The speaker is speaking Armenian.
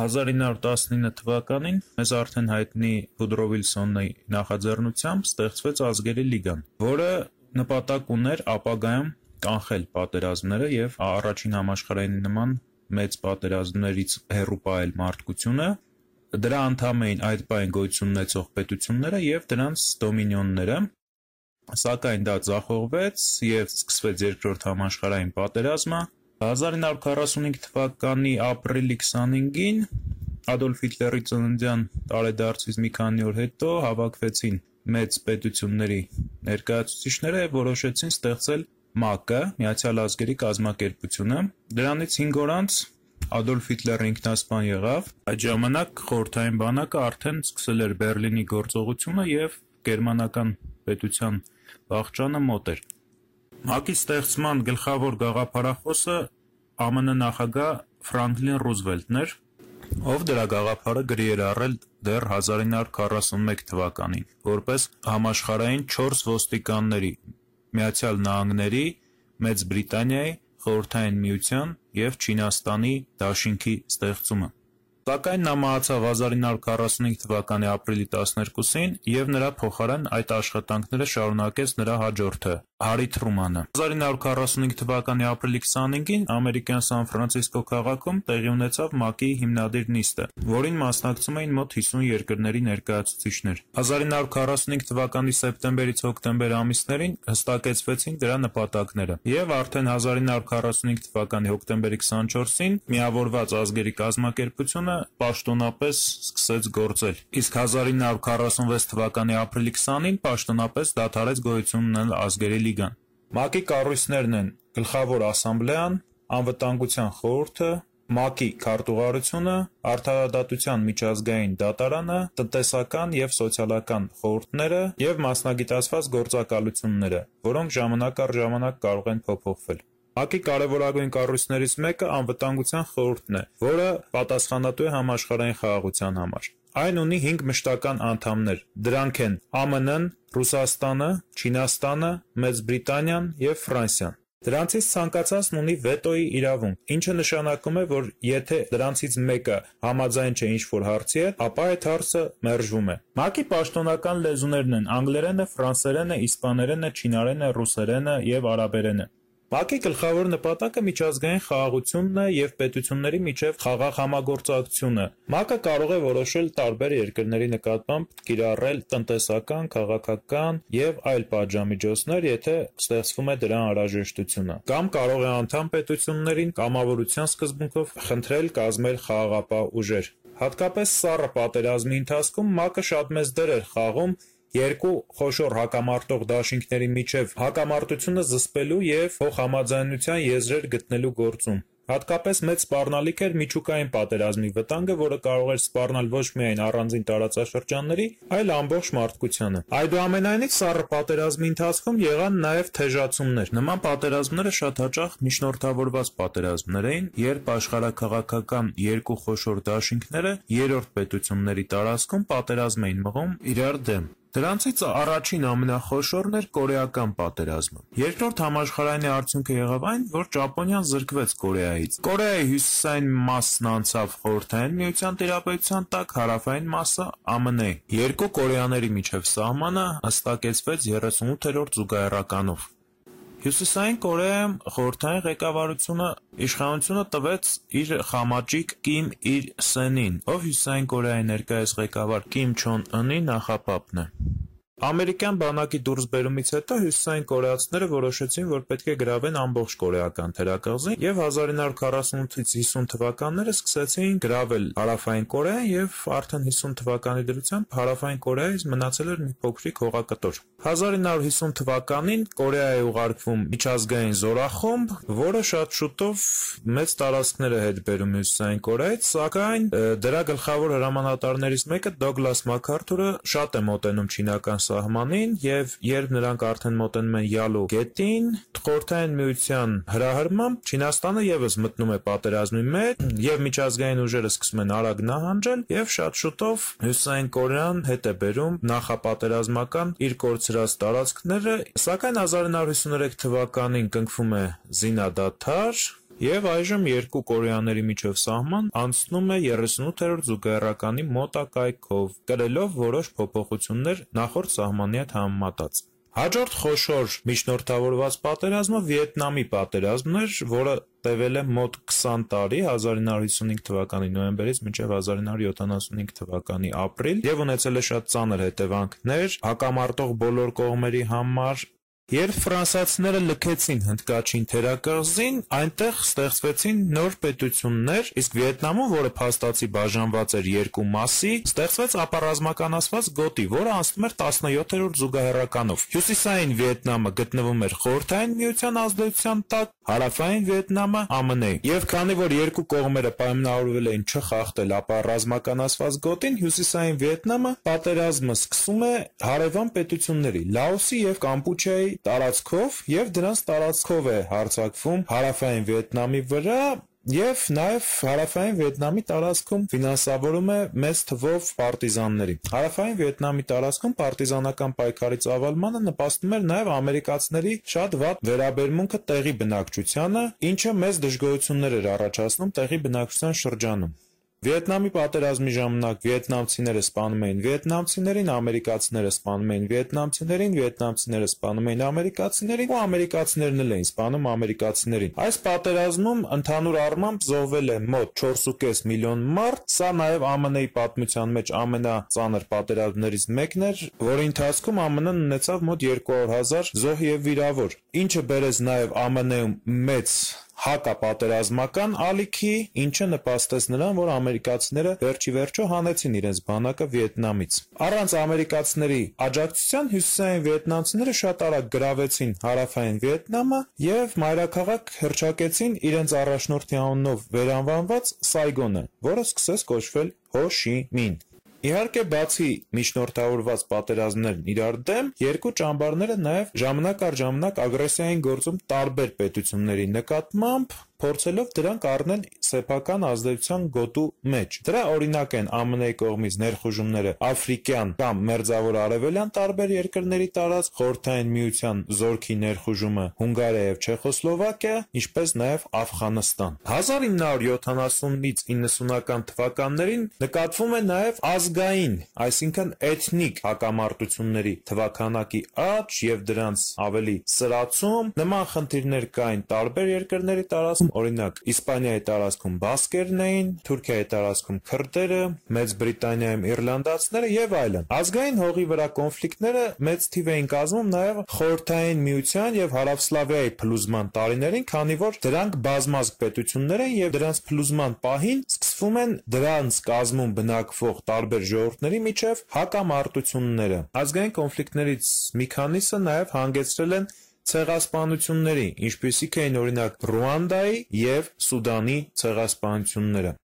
1919 թվականին մեզ արդեն հայտնի Վուդրո Վիլսոնի նախաձեռնությամբ ստեղծվեց Ազգերի լիգան, որը նպատակ ուներ ապագայում կանխել պատերազմները եւ առաջին համաշխարհային նման մեծ պատերազմներից հեռու պահել մարդկությունը։ Դրա անդամ էին այդ պայն գոյություն ունեցող պետությունները եւ դրանց դոմինիոնները, սակայն դա ձախողվեց եւ սկսվեց երկրորդ համաշխարհային պատերազմը 1945 թվականի ապրիլի 25-ին Ադոլֆ Հիտլերի ծննդյան տարեդարձից մի քանի օր հետո հավաքվեցին մեծ պետությունների ներկայացուցիչները եւ որոշեցին ստեղծել ՄԱԿ-ը, Միացյալ Ազգերի կազմակերպությունը։ Դրանից 5 օր անց Ադոլֆ Հիտլերը ինքնասպան եղավ։ Այդ ժամանակ խորհրդային բանակը արդեն սկսել էր Բերլինի գործողությունը եւ գերմանական պետության վաղճանը մոտ էր։ ՄԱԿ-ի ստեղծման գլխավոր գաղափարախոսը ԱՄՆ նախագահ Ֆրանկլին Ռուզվելտն էր, ով դրա գաղափարը գրի էր առել դեռ 1941 թվականին, որպես համաշխարհային 4 ոստիկանների՝ Միացյալ Նահանգների, Մեծ Բրիտանիայի, Խորհրդային Միության եւ Չինաստանի դաշինքի ստեղծումը։ Սակայն նա մահացավ 1945 թվականի ապրիլի 12-ին եւ նրա փոխարեն այդ աշխատանքները շարունակեց նրա հաջորդը՝ Հարի Թրումանը։ 1945 թվականի ապրիլի 25-ին ամերիկյան Սան Ֆրանցիսկո քաղաքում տեղի ունեցավ ՄԱԿ-ի հիմնադիր նիստը, որին մասնակցում էին մոտ 50 երկրների ներկայացուցիչներ։ 1945 թվականի սեպտեմբերից հոկտեմբեր ամիսներին հստակեցվեցին դրա նպատակները, եւ արդեն 1945 թվականի հոկտեմբերի 24-ին միավորված ազգերի կազմակերպությունը պաշտոնապես սկսեց գործել։ Իսկ 1946 թվականի ապրիլի 20-ին պաշտոնապես դադարեց գոյություն ունենալ ազգերի լիգան։ ՄԱԿ-ի կառույցներն են Գլխավոր ասամբլեան, Անվտանգության խորհուրդը, ՄԱԿ-ի քարտուղարությունը, Արդարադատության միջազգային դատարանը, տնտեսական եւ սոցիալական խորհուրդները եւ մասնագիտացված գործակալությունները, որոնք ժամանակ առ ժամանակ կարող են փոփոխվել։ ՄԱԿ-ի կարևորագույն կառույցներից մեկը Անվտանգության խորհուրդն է, որը պատասխանատու է համաշխարհային խաղաղության համար։ Այն ունի 5 մշտական անդամներ։ Դրանք են ԱՄՆ-ն, Ռուսաստանը, Չինաստանը, Մեծ Բրիտանիան եւ Ֆրանսիան։ Դրանցից ցանկացածն ունի վետոյի իրավունք, ինչը նշանակում է, որ եթե դրանցից մեկը համաձայն չէ ինչ-որ հարցի հետ, ապա այդ հարցը մերժվում է։ ՄԱԿ-ի պաշտոնական լեզուներն են անգլերենը, ֆրանսերենը, իսպաներենը, չինարենը, ռուսերենը եւ արաբերենը։ ՄԱԿ-ի գլխավոր նպատակը միջազգային խաղաղությունն է եւ պետությունների միջեւ խաղաղ համագործակցությունը։ ՄԱԿ-ը կարող է որոշել տարբեր երկրների նկատմամբ կիրառել տնտեսական, քաղաքական եւ այլ պատժամիջոցներ, եթե ստեղծվում է դրան անհրաժեշտությունը։ Կամ կարող է անդամ պետություններին կամավորության սկզբունքով խնդրել կազմել խաղաղապահ ուժեր։ Հատկապես սառը պատերազմի ընթացքում ՄԱԿ-ը շատ մեծ դեր էր խաղում երկու խոշոր հակամարտող դաշինքների միջև հակամարտությունը զսպելու եւ փոխհամաձայնության եզրեր գտնելու գործում։ Հատկապես մեծ սպառնալիք էր միջուկային պատերազմի վտանգը, որը կարող էր սպառնալ ոչ միայն առանձին տարածաշրջանների, այլ ամբողջ մարդկությանը։ Այդուամենայնիվ սառը պատերազմի ընթացքում եղան նաև թեժացումներ։ Նման պատերազմները շատ հաճախ միջնորդավորված պատերազմներ էին, երբ աշխարհաքաղաքական երկու խոշոր դաշինքները երրորդ պետությունների տարածքում պատերազմ էին մղում իրար դեմ։ Դրանցից առաջին ամենախոշորն էր Կորեական պատերազմը։ Երկրորդ համաշխարհային արդյունքը եղավ այն, որ Ճապոնիան զրկվեց Կորեայից։ Կորեայի հյուսիսային մասն անցավ Խորհրդային Միության տիրապետության տակ, հարավային մասը ԱՄՆ-ի։ Երկու Կորեաների միջև սահմանը հստակեցվեց 38-րդ զուգահեռականով։ Հյուսիսային Կորեայում խորհրդային ղեկավարությունը իշխանությունը տվեց իր խամաճիկ Կիմ Ir Սենին, ով Հյուսիսային Կորեայի ներկայիս ղեկավար Կիմ Չոն Ընի նախապապն է։ Ամերիկյան բանակի դուրսբերումից հետո հյուսիսային կորեացիները որոշեցին, որ պետք է գրավեն ամբողջ կորեական թերակղզին եւ 1948-ից 50 թվականները սկսեցին գրավել Հարավային Կորեան եւ արդեն 50 թվականի դրությամբ Հարավային Կորեայից մնացել էր մի փոքրիկ հողակտոր։ 1950 թվականին Կորեայի ուղարկվում միջազգային զորախումբ, որը շատ շուտով մեծ տարածքներ է հետ բերում Հյուսիսային Կորեայից, սակայն դրա գլխավոր հրամանատարներից մեկը Դոգլաս Մաքարթուրը շատ է մոտենում չինական սահմանին եւ երբ նրանք արդեն մոտենում են Յալու գետին, Խորհրդային Միության հրահրմամբ Չինաստանը եւս մտնում է պատերազմի մեջ եւ միջազգային ուժերը սկսում են արագ նահանջել եւ շատ շուտով Հյուսիսային Կորեան հետ է բերում նախապատերազմական իր կորցրած տարածքները, սակայն 1953 թվականին կնքվում է զինադադար եւ այժմ երկու կորեաների միջև սահման անցնում է 38-րդ զուգահեռականի մոտակայքով, կրելով որոշ փոփոխություններ նախորդ սահմանի հետ համեմատած։ Հաջորդ խոշոր միջնորդավորված պատերազմը Վիետնամի պատերազմն էր, որը տևել է մոտ 20 տարի 1955 թվականի նոյեմբերից մինչև 1975 թվականի ապրիլ եւ ունեցել է շատ ծանր հետևանքներ հակամարտող բոլոր կողմերի համար Երբ ֆրանսիացիները լքեցին Հնդկաչին թերակղզին, այնտեղ ստեղծվեցին նոր պետություններ, իսկ Վիետնամում, որը փաստացի բաժանված էր երկու մասի, ստեղծվեց ապառազմականացված գոտի, որը անցնում էր 17-րդ զուգահեռականով։ Հյուսիսային Վիետնամը գտնվում էր Խորհրդային Միության ազդեցության տակ, հարավային Վիետնամը ԱՄՆ-ի։ Եվ քանի որ երկու կողմերը պայմանավորվել էին չխախտել ապառազմականացված գոտին, Հյուսիսային Վիետնամը պատերազմը սկսում է հարևան պետությունների՝ Լաոսի եւ Կամպուչիայի տարածքով եւ դրանց տարածքով է հարձակվում Հարավային Վիետնամի վրա Եվ նաև Հարավային Վիետնամի տարածքում ֆինանսավորում է մեծ թվով պարտիզանների։ Հարավային Վիետնամի տարածքում պարտիզանական պայքարի ծավալմանը նպաստում էր նաև ամերիկացիների շատ վատ վերաբերմունքը տեղի բնակչությանը, ինչը մեծ դժգոհություններ էր առաջացնում տեղի բնակչության շրջանում։ Վիետնամի պատերազմի ժամանակ վիետնամցիները սպանում էին վիետնամցիներին, ամերիկացիները սպանում էին վիետնամցիներին, վիետնամցիները սպանում էին ամերիկացիներին ու ամերիկացիներն էլ էին սպանում ամերիկացիներին։ Այս պատերազմում ընդհանուր առմամբ զոհվել է մոտ 4.5 միլիոն մարդ, սա նաև ԱՄՆ-ի պատմության մեջ ամենածանր պատերազմներից մեկն էր, որի ընթացքում ԱՄՆ-ն ունեցավ մոտ 200.000 զոհ եւ վիրավոր, ինչը բերեց նաև ԱՄՆ-ում մեծ հակապատերազմական ալիքի, ինչը նպաստեց նրան, որ ամերիկացիները վերջի վերջո հանեցին իրենց բանակը Վիետնամից։ Առանց ամերիկացիների աջակցության հյուսիսային վիետնամցիները շատ արագ գրավեցին հարավային Վիետնամը եւ մայրաքաղաք հրճակեցին իրենց առաջնորդի անունով վերանվանված Սայգոնը, որը սկսեց կոչվել Հո Շի Մին։ Իհարկե, բացի միջնորդավորված պատերազմներն իրար դեմ, երկու ճամբարները նաև ժամանակ առ ժամանակ ագրեսիա էին գործում տարբեր պետությունների նկատմամբ, փորձելով դրանք առնել սեփական ազդեցության գոտու մեջ։ Դրա օրինակ են ԱՄՆ-ի կողմից ներխուժումները աֆրիկյան կամ մերձավոր արևելյան տարբեր երկրների տարածք, Խորհրդային Միության զորքի ներխուժումը Հունգարիա եւ Չեխոսլովակիա, ինչպես նաեւ Աֆղանստան։ 1970-ից 90-ական թվականներին նկատվում է նաեւ ազգային, այսինքն էթնիկ հակամարտությունների թվականակի աճ եւ դրանց ավելի սրացում։ Նման խնդիրներ կային տարբեր երկրների տարածքում օրինակ Իսպանիայի տարածքում բասկերն էին, Թուրքիայի տարածքում քրդերը, Մեծ Բրիտանիայում իռլանդացիները եւ այլն։ Ազգային հողի վրա կոնֆլիկտները մեծ թիվ էին կազմում նաեւ Խորհրդային Միության եւ Հարավսլավիայի փլուզման տարիներին, քանի որ դրանք բազմազգ պետություններ են եւ դրանց փլուզման պահին սկսվում են դրանց կազմում բնակվող տարբեր ժողովուրդների միջև հակամարտությունները։ Ազգային կոնֆլիկտներից մի քանիսը նաեւ հանգեցրել են ցեղասպանությունների, ինչպիսիք էին օրինակ Ռուանդայի և Սուդանի ցեղասպանությունները։